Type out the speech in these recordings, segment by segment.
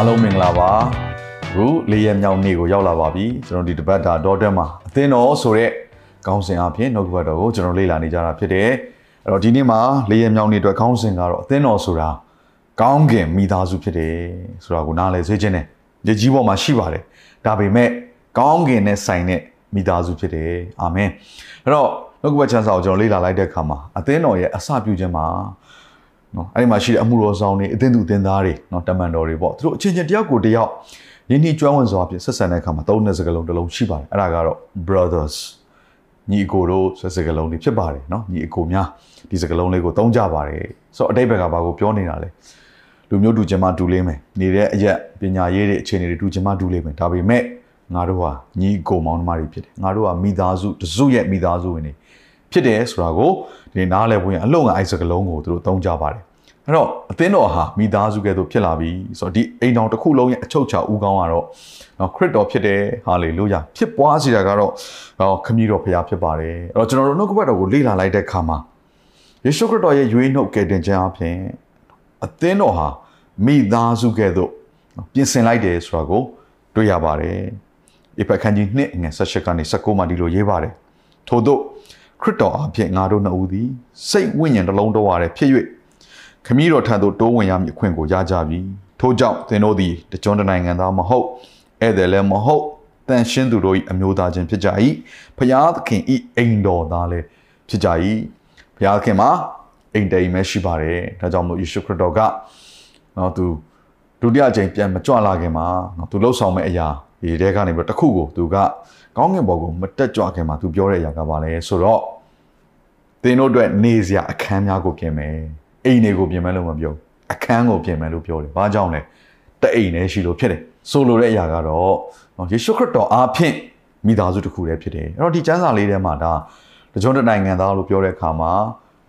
အားလုံးမင်္ဂလာပါအခုလေးရက်မြောက်နေ့ကိုရောက်လာပါပြီကျွန်တော်ဒီတပတ်တာဒေါ်တက်မှာအသင်းတော်ဆိုတဲ့ခေါင်းစဉ်အဖြစ်နှုတ်ကပတ်တော်ကိုကျွန်တော်လေ့လာနေကြတာဖြစ်တယ်အဲ့တော့ဒီနေ့မှာလေးရက်မြောက်နေ့အတွက်ခေါင်းစဉ်ကတော့အသင်းတော်ဆိုတာကောင်းကင်မိသားစုဖြစ်တယ်ဆိုတာကိုနားလည်ဆွေးခြင်းတယ်ဒီကြီးပေါ်မှာရှိပါတယ်ဒါပေမဲ့ကောင်းကင်နဲ့ဆိုင်တဲ့မိသားစုဖြစ်တယ်အာမင်အဲ့တော့နှုတ်ကပတ်ချမ်းစာကိုကျွန်တော်လေ့လာလိုက်တဲ့အခါမှာအသင်းတော်ရဲ့အစပြုခြင်းမှာ နော်အဲ့ဒီမှာရှိတဲ့အမှုတော်ဆောင်တွေအသင်းသူအသင်းသားတွေနော်တမန်တော်တွေပေါ့သူတို့အချင်းချင်းတယောက်ကိုတယောက်ယဉ်နှီးကျွမ်းဝင်စွာဖြင့်ဆက်ဆံတဲ့အခါမှာသုံးတဲ့စကားလုံးတစ်လုံးရှိပါတယ်အဲ့ဒါကတော့ brothers ညီအကိုတို့ဆိုတဲ့စကားလုံးတွေဖြစ်ပါတယ်နော်ညီအကိုများဒီစကားလုံးလေးကိုသုံးကြပါတယ်ဆိုတော့အတိတ်ဘက်ကဘာကိုပြောနေတာလဲလူမျိုးတူချင်းမတူလေးမယ်နေတဲ့အရက်ပညာရေးတွေအခြေအနေတွေတူချင်းမတူလေးမယ်ဒါပေမဲ့ငါတို့ဟာညီအကိုမောင်နှမတွေဖြစ်တယ်ငါတို့ဟာမိသားစုတစုရဲ့မိသားစုဝင်တွေ ဖြစ်တယ်ဆိုတာကိုဒီနားလည်ဖို့ရင်အလုံးကအိုက်စကလုံးကိုသူတို့သုံးကြပါတယ်အဲ့တော့အသင်းတော်ဟာမိသားစုကဲ့သို့ဖြစ်လာပြီဆိုတော့ဒီအိမ်တော်တစ်ခုလုံးရဲ့အချုပ်ချာဦးကောင်းကတော့နော်ခရစ်တော်ဖြစ်တယ်ဟာလေလုယာဖြစ်ပွားစေတာကတော့ဟောခမည်းတော်ဖခင်ဖြစ်ပါတယ်အဲ့တော့ကျွန်တော်တို့နှုတ်ကပတ်တော်ကိုလေ့လာလိုက်တဲ့အခါမှာယေရှုခရစ်တော်ရဲ့ရွေးနှုတ်ကယ်တင်ခြင်းအပြင်အသင်းတော်ဟာမိသားစုကဲ့သို့ပြင်ဆင်လိုက်တယ်ဆိုတာကိုတွေ့ရပါတယ်ဧဖက်ခန်းကြီး2ငယ်16ကနေ19မှာဒီလိုရေးပါတယ်ထို့သော ခရစ်တော်အဖြစ်ငါတို့နှစ်ဦးသည်စိတ်ဝိညာဉ်တစ်လုံးတဝါတဲ့ဖြစ်၍ခမည်းတော်ထံသို့တိုးဝင်ရမည့်အခွင့်ကိုရကြပြီထို့ကြောင့်သင်တို့သည်တကြွတစ်နိုင်ငံသားမဟုတ်ဧည့်သည်လည်းမဟုတ်တန်ရှင်းသူတို့၏အမျိုးသားချင်းဖြစ်ကြ၏ဖျားသခင်၏အိမ်တော်သားလည်းဖြစ်ကြ၏ဖျားသခင်မှာအိမ်တိမ်ပဲရှိပါတယ်ဒါကြောင့်မို့ယေရှုခရစ်တော်ကနော်သူဒုတိယအကြိမ်ပြန်မကြွလာခင်မှာနော်သူလှုပ်ဆောင်မဲ့အရာ ဒီတဲကနေပြီးတော့တစ်ခုကိုသူကကောင်းကင်ဘော်ကိုမတက်ကြွခင်မှာသူပြောတဲ့အရာကပါလဲဆိုတော့သင်တို့အတွက်နေစရာအခန်းများကိုပြင်မယ်အိမ်တွေကိုပြင်မယ်လို့မပြောအခန်းကိုပြင်မယ်လို့ပြောတယ်ဘာကြောင့်လဲတအိမ်နဲ့ရှိလို့ဖြစ်တယ်ဆိုလိုတဲ့အရာကတော့နော်ယေရှုခရစ်တော်အားဖြင့်မိသားစုတစ်ခုတည်းဖြစ်တယ်အဲ့တော့ဒီကျမ်းစာလေးထဲမှာဒါတကြွတဲ့နိုင်ငံသားလို့ပြောတဲ့အခါမှာ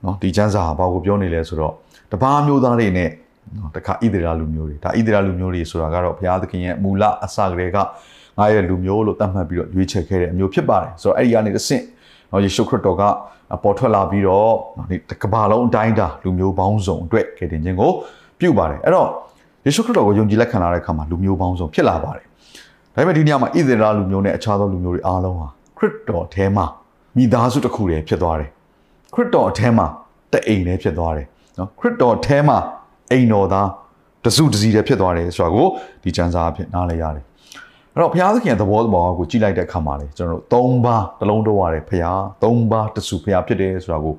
နော်ဒီကျမ်းစာဟာဘာကိုပြောနေလဲဆိုတော့တပါးမျိုးသားတွေနဲ့ နော်တခါဣသရေလလူမျိုးတွေဒါဣသရေလလူမျိုးတွေဆိုတာကတော့ဘုရားသခင်ရဲ့မူလအစကတည်းကငါရဲ့လူမျိုးလို့သတ်မှတ်ပြီးတော့ရွေးချယ်ခဲ့တဲ့အမျိုးဖြစ်ပါတယ်ဆိုတော့အဲ့ဒီကနေတစ်ဆင့်နော်ယေရှုခရစ်တော်ကပေါ်ထွက်လာပြီးတော့နော်ဒီကမ္ဘာလုံးအတိုင်းအတာလူမျိုးပေါင်းစုံအတွက်ကယ်တင်ခြင်းကိုပြုပါတယ်အဲ့တော့ယေရှုခရစ်တော်ကိုယုံကြည်လက်ခံလာတဲ့အခါမှာလူမျိုးပေါင်းစုံဖြစ်လာပါတယ်ဒါပေမဲ့ဒီနေရာမှာဣသရေလလူမျိုးနဲ့အခြားသောလူမျိုးတွေအားလုံးဟာခရစ်တော်ထဲမှာမိသားစုတစ်ခုတည်းဖြစ်သွားတယ်ခရစ်တော်အထဲမှာတအိမ်တည်းဖြစ်သွားတယ်နော်ခရစ်တော်အထဲမှာ အိမ်တော်သားတစုတစည်းတည်းဖြစ်သွားတယ်ဆိုတာကိုဒီကျမ်းစာအဖြစ်နားလည်ရတယ်အဲ့တော့ဘုရားသခင်သဘောသဘောကိုကြည့်လိုက်တဲ့အခါမှာလေကျွန်တော်တို့၃ပါးတစ်လုံးတော့ရတယ်ဘုရား၃ပါးတစုဘုရားဖြစ်တယ်ဆိုတာကို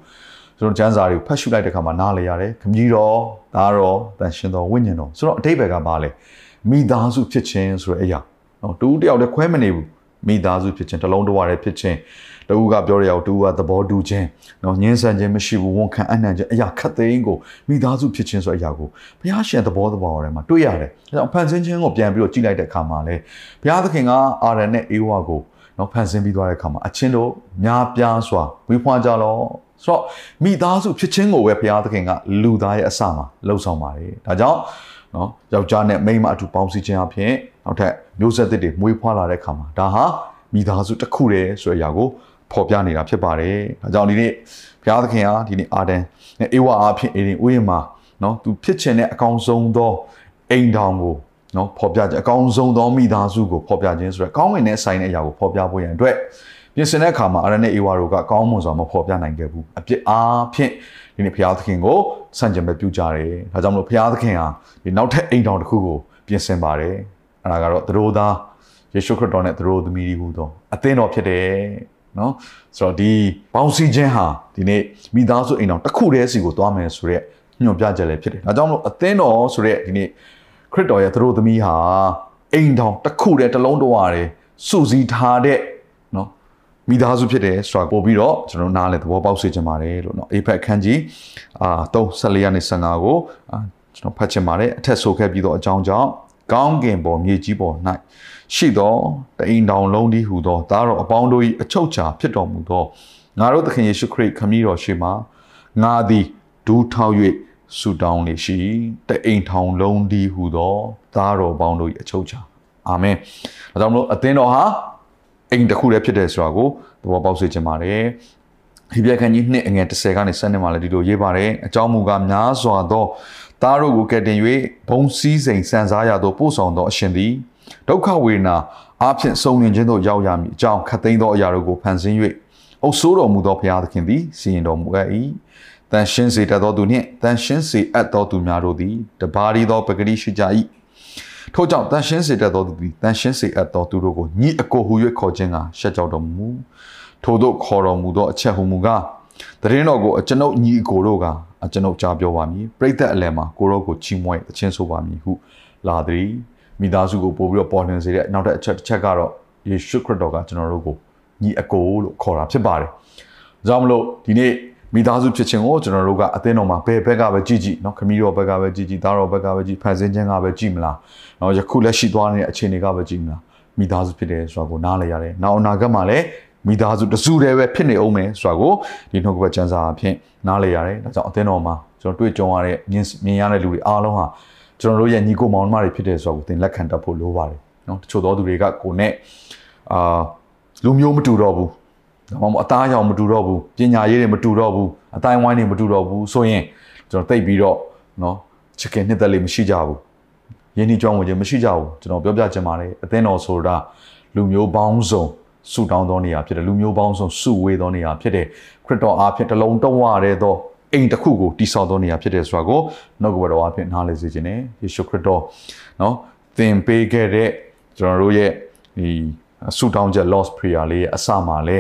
ကျွန်တော်ကျမ်းစာတွေကိုဖတ်ရှုလိုက်တဲ့အခါမှာနားလည်ရတယ်ခမကြီးတော်သားတော်တန်ရှင်တော်ဝိညာဉ်တော်ဆိုတော့အတိတ်ဘက်ကပါလေမိသားစုဖြစ်ခြင်းဆိုတဲ့အရာနော်တူတယောက်တည်းခွဲမနေဘူးမိသားစုဖြစ်ခြင်းတစ်လုံးတော့ရတယ်ဖြစ်ခြင်း တူကပြောရအောင်တူကသဘောတူခြင်းနော်ညှင်းဆန်ခြင်းမရှိဘူးဝန်ခံအနှံ့ခြင်းအရာခတ်သိမ်းကိုမိသားစုဖြစ်ခြင်းဆိုတဲ့အရာကိုဘုရားရှင်သဘောသဘောထဲမှာတွေ့ရတယ်အဲကြောင့်ဖန်ဆင်းခြင်းကိုပြန်ပြီးတော့ကြည့်လိုက်တဲ့အခါမှာလေဘုရားသခင်ကအာရန်နဲ့အေဝါကိုနော်ဖန်ဆင်းပြီးသွားတဲ့အခါမှာအချင်းတို့များပြားစွာဝေဖွားကြလောဆိုတော့မိသားစုဖြစ်ခြင်းကိုပဲဘုရားသခင်ကလူသားရဲ့အစမှာလှုပ်ဆောင်ပါတယ်ဒါကြောင့်နော်ယောက်ျားနဲ့မိန်းမအတူပေါင်းစည်းခြင်းအဖြစ်နောက်ထပ်မျိုးဆက်သစ်တွေမွေးဖွားလာတဲ့အခါမှာဒါဟာမိသားစုတစ်ခုတည်းဆိုတဲ့အရာကို ဖော်ပြနေတာဖြစ်ပါတယ်။ဒါကြောင့်ဒီနေ့ဘုရားသခင်ဟာဒီနေ့အာဒန်နဲ့အေဝါအားဖြင့်အေရင်ဥယျာဉ်မှာနော်သူဖြစ်ခြင်းနဲ့အကောင်ဆုံးသောအိမ်ထောင်ကိုနော်ဖော်ပြခြင်းအကောင်ဆုံးသောမိသားစုကိုဖော်ပြခြင်းဆိုရယ်ကောင်းဝင်တဲ့ဆိုင်တဲ့အရာကိုဖော်ပြဖို့ရန်အတွက်ပြင်ဆင်တဲ့အခါမှာအာရနဲ့အေဝါတို့ကကောင်းမွန်စွာမဖော်ပြနိုင်ခဲ့ဘူးအပြစ်အားဖြင့်ဒီနေ့ဘုရားသခင်ကိုစံကြံပဲပြုကြတယ်ဒါကြောင့်မလို့ဘုရားသခင်ဟာဒီနောက်ထပ်အိမ်ထောင်တစ်ခုကိုပြင်ဆင်ပါတယ်အဲဒါကတော့သူတို့သားယေရှုခရစ်တော်နဲ့သူတို့သမီးတွေဟူသောအသင်းတော်ဖြစ်တယ် နော်ဆိုတော့ဒီပေါင်းစည်းခြင်းဟာဒီနေ့မိသားစုအိမ်တော်တစ်ခုတည်းစီကိုသွားမယ်ဆိုရက်ညွှန်ပြချက်လည်းဖြစ်တယ်ဒါကြောင့်မလို့အသင်းတော်ဆိုရက်ဒီနေ့ခရစ်တော်ရဲ့သူတို့သမီးဟာအိမ်တော်တစ်ခုတည်းတစ်လုံးတဝါတည်းစုစည်းထားတဲ့နော်မိသားစုဖြစ်တယ်ဆိုတာပို့ပြီးတော့ကျွန်တော်နားလဲသဘောပေါက်စေချင်ပါတယ်လို့เนาะအေဖက်ခန်းကြီးအာ3 14ရက်နေ့15ကို ကျွန်တော်ဖတ်ချင်ပါတယ်အထက်ဆိုခဲ့ပြီးတော့အကြောင်းကြောင့် ကောင်းကင်ပေါ်မြေကြီးပေါ်၌ရှိသောတအိမ်တောင်လုံးဒီဟူသောသားတော်အပေါင်းတို့၏အချုပ်ချာဖြစ်တော်မူသောငါတို့သခင်ယေရှုခရစ်ခမည်းတော်ရှိမှာငါသည်ဒူးထောက်၍ဆူတောင်းလေရှိတအိမ်ထောင်လုံးဒီဟူသောသားတော်ပေါင်းတို့၏အချုပ်ချာအာမင်ဒါကြောင့်မလို့အသင်းတော်ဟာအိမ်တစ်ခုတည်းဖြစ်တယ်ဆိုတာကိုသဘောပေါက်စေချင်ပါတယ်ဟိပြခန်းကြီးနှစ်အငယ်30ကနေ7နှစ်မှာလည်းဒီလိုရေးပါတယ်အကြောင်းမူကားများစွာသော သားတို့ကိုကယ်တင်၍ဘုံစည်းစိမ်စံစားရသောပို့ဆောင်သောအရှင်သည်ဒုက္ခဝေဒနာအဖြစ်ဆုံးလင်ခြင်းသို့ရောက်ရမည်အကြောင်းခတ်သိမ်းသောအရာတို့ကိုဖန်ဆင်း၍အုပ်ဆိုးတော်မူသောဘုရားသခင်သည်စီရင်တော်မူအပ်၏တန်ရှင်းစေတတ်သောသူနှင့်တန်ရှင်းစေအပ်သောသူများတို့သည်တပါးရီသောပဂတိရှိကြ၏ထို့ကြောင့်တန်ရှင်းစေတတ်သောသူသည်တန်ရှင်းစေအပ်သောသူတို့ကိုညီအကိုဟူ၍ခေါ်ခြင်းကရှက်ကြောက်တော်မူထို့သောခေါ်တော်မူသောအချက်ဟူမူကားတရင်တော်ကိုအကျွန်ုပ်ညီအကိုတို့ကအ ကျွန်ုပ်ကြားပြောပါမည်ပြိဿအလယ်မှာကိုရောကိုချီးမွမ်းအချင်းဆိုပါမည်ဟုလာသည်မိသားစုကိုပို့ပြီးတော့ပေါ်လွင်စေတဲ့နောက်တဲ့အချက်တစ်ချက်ကတော့ယေရှုခရစ်တော်ကကျွန်တော်တို့ကိုညီအကိုလို့ခေါ်တာဖြစ်ပါတယ်။ဒါကြောင့်မလို့ဒီနေ့မိသားစုဖြစ်ခြင်းကိုကျွန်တော်တို့ကအသင်းတော်မှာဘယ်ဘက်ကပဲကြည့်ကြည့်เนาะခမီးတော်ဘက်ကပဲကြည့်ကြည့်သားတော်ဘက်ကပဲကြည့်ဖန်ဆင်းခြင်းကပဲကြည့်မလား။เนาะယခုလက်ရှိသွားနေတဲ့အခြေအနေကပဲကြည့်မလား။မိသားစုဖြစ်တယ်ဆိုတာကိုနားလည်ရတယ်။နောက်အနာဂတ်မှာလည်း မိသားစုတစုတည်းပဲဖြစ်နေအောင်မယ်ဆိုတာကိုဒီနှုတ်ကပတ်ကျမ်းစာအဖြစ်နားလည်ရတယ်။ဒါကြောင့်အသင်းတော်မှာကျွန်တော်တွေ့ကြုံရတဲ့မြင်မြင်ရတဲ့လူတွေအားလုံးဟာကျွန်တော်တို့ရဲ့ညီကိုမောင်နှမတွေဖြစ်တယ်ဆိုတာကိုသင်လက်ခံတတ်ဖို့လိုပါတယ်။နော်တချို့သောသူတွေကကိုနဲ့အာလူမျိုးမတူတော့ဘူးဒါမှမဟုတ်အသားအရောင်မတူတော့ဘူးပညာရေးတွေမတူတော့ဘူးအတိုင်းဝိုင်းတွေမတူတော့ဘူးဆိုရင်ကျွန်တော်သိပြီးတော့နော်ချစ်ခင်နှစ်သက်လေးမရှိကြဘူးယဉ်ဤကြောင်းဝင်ခြင်းမရှိကြဘူးကျွန်တော်ပြောပြချင်ပါတယ်အသင်းတော်ဆိုတာလူမျိုးပေါင်းစုံ စုတောင်းသောနေရာဖြစ်တယ်လူမျိုးပေါင်းစုံစုဝေးသောနေရာဖြစ်တယ်ခရစ်တော်အားဖြင့်တလုံးတဝရတဲ့သောအိမ်တစ်ခုကိုတိဆောက်သောနေရာဖြစ်တယ်ဆိုတာကိုနှုတ်ကပတော်အားဖြင့်နားလည်စေခြင်းနဲ့ယေရှုခရစ်တော်နော်သင်ပေးခဲ့တဲ့ကျွန်တော်တို့ရဲ့ဒီဆုတောင်းချက် lost prayer လေးရဲ့အစမှာလဲ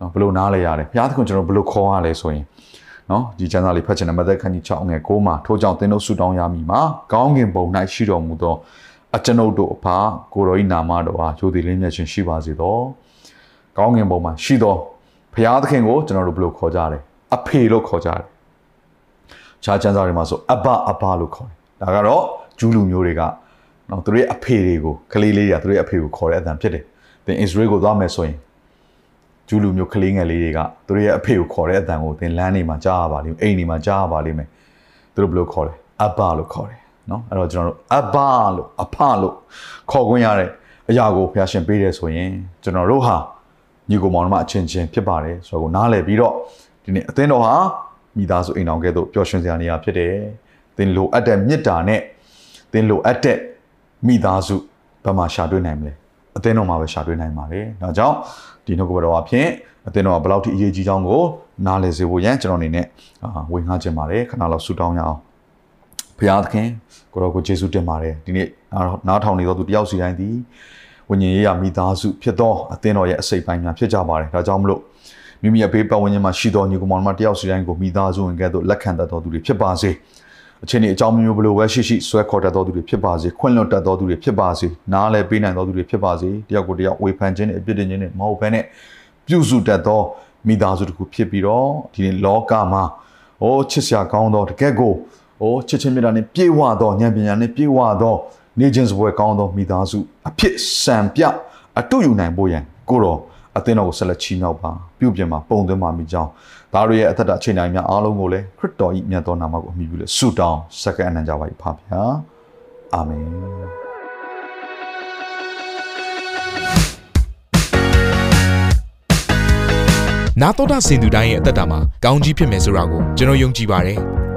နော်ဘယ်လိုနားလဲရတယ်ဘုရားသခင်ကျွန်တော်ဘယ်လိုခေါ်ရလဲဆိုရင်နော်ဒီကျမ်းစာလေးဖတ်ချင်တဲ့မသက်ခန်းကြီး6ငယ်9မှာထို့ကြောင့်သင်တို့ဆုတောင်းရမည်မှာကောင်းကင်ဘုံ၌ရှိတော်မူသောအကျွန်ုပ်တို့အဖကိုတော်၏နာမတော်အားယိုသည်လင်းမြတ်ခြင်းရှိပါစေသော ကောင်းကင်ဘုံမှာရှိသောဘုရားသခင်ကိုကျွန်တော်တို့ဘယ်လိုခေါ်ကြလဲအဖေလို့ခေါ်ကြတယ်ခြားကျမ်းစာတွေမှာဆိုအဘအဘလို့ခေါ်တယ်ဒါကတော့ဂျူးလူမျိုးတွေကနော်သူတို့ရဲ့အဖေတွေကိုကလေးလေးတွေကသူတို့ရဲ့အဖေကိုခေါ်တဲ့အတန်ဖြစ်တယ်သင်အစ္စရေးကိုသွားမယ်ဆိုရင်ဂျူးလူမျိုးကလေးငယ်လေးတွေကသူတို့ရဲ့အဖေကိုခေါ်တဲ့အတန်ကိုသင်လမ်းနေမှာကြားရပါလိမ့်မယ်အိမ်နေမှာကြားရပါလိမ့်မယ်သူတို့ဘယ်လိုခေါ်လဲအဘလို့ခေါ်တယ်နော်အဲ့တော့ကျွန်တော်တို့အဘလို့အဖလို့ခေါ်ခွင့်ရတဲ့အရာကိုဘုရားရှင်ပေးတယ်ဆိုရင်ကျွန်တော်တို့ဟာ ညီကိုမောင်နှမအချင်းချင်းဖြစ်ပါတယ်ဆိုတော့နားလည်ပြီးတော့ဒီနေ့အသင်းတော်ဟာမိသားစုအိမ်တော်ကဲ့သို့ပျော်ရွှင်စရာနေရာဖြစ်တယ်သင်လိုအပ်တဲ့မေတ္တာနဲ့သင်လိုအပ်တဲ့မိသားစုဘယ်မှာရှာတွေ့နိုင်မလဲအသင်းတော်မှာပဲရှာတွေ့နိုင်ပါတယ်ဒါကြောင့်ဒီနှုတ်ကပတော်အဖြစ်အသင်းတော်ကဘယ်လောက်ထိအရေးကြီးကြောင်းကိုနားလည်စေဖို့ရန်ကျွန်တော်အနေနဲ့ဝင်ငှားခြင်းပါတယ်ခဏလောက်ဆူတောင်းရအောင်ဘုရားသခင်ကိုရောကိုယေရှုတင်ပါတယ်ဒီနေ့နားထောင်နေသောသူတယောက်စီတိုင်းသည် ဝိညာဉ်ရေးရမိသားစုဖြစ်သောအသင်းတော်ရဲ့အစိတ်ပိုင်းများဖြစ်ကြပါတယ်ဒါကြောင့်မလို့မိမိရဲ့ဘေးပတ်ဝန်းကျင်မှာရှိသောညီကောင်မောင်မတယောက်စီတိုင်းကိုမိသားစုဝင်ကဲ့သို့လက်ခံတတ်သောသူတွေဖြစ်ပါစေအချိန်ဒီအကြောင်းမျိုးဘလို့ပဲရှိရှိဆွဲခေါ်တတ်သောသူတွေဖြစ်ပါစေခွင့်လွတ်တတ်သောသူတွေဖြစ်ပါစေနားလည်ပေးနိုင်သောသူတွေဖြစ်ပါစေတယောက်ကိုတယောက်ဝေဖန်ခြင်းနဲ့အပြစ်တင်ခြင်းနဲ့မဟုတ်ဘဲနဲ့ပြုစုတတ်သောမိသားစုတစ်ခုဖြစ်ပြီးတော့ဒီလောကမှာအိုးချစ်စရာကောင်းသောတကယ့်ကိုအိုးချစ်ချင်းမြတ်တာနဲ့ပြေဝသောဉာဏ်ပညာနဲ့ပြေဝသော နေခြင်းစပွဲကောင်းသောမိသားစုအဖြစ်စံပြအတူယူနိုင်ဖို့ရန်ကိုတော်အသင်းတော်ကိုဆက်လက်ချီးမြှောက်ပါပြုပြင်ပါပုံသွင်းပါမိကြောင်းဒါတို့ရဲ့အသက်တာအချိန်တိုင်းများအားလုံးကိုလည်းခရစ်တော်၏မြတ်သောနာမကိုအမိပြုလို့ဆုတောင်းစက္ကန့်အနံ့ကြပါ၏ဖပါဗျာအာမင်နာတော်တာစင်သူတိုင်းရဲ့အသက်တာမှာကောင်းကြီးဖြစ်မယ်ဆိုတာကိုကျွန်တော်ယုံကြည်ပါတယ်။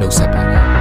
နှုတ်ဆက်ပါတယ်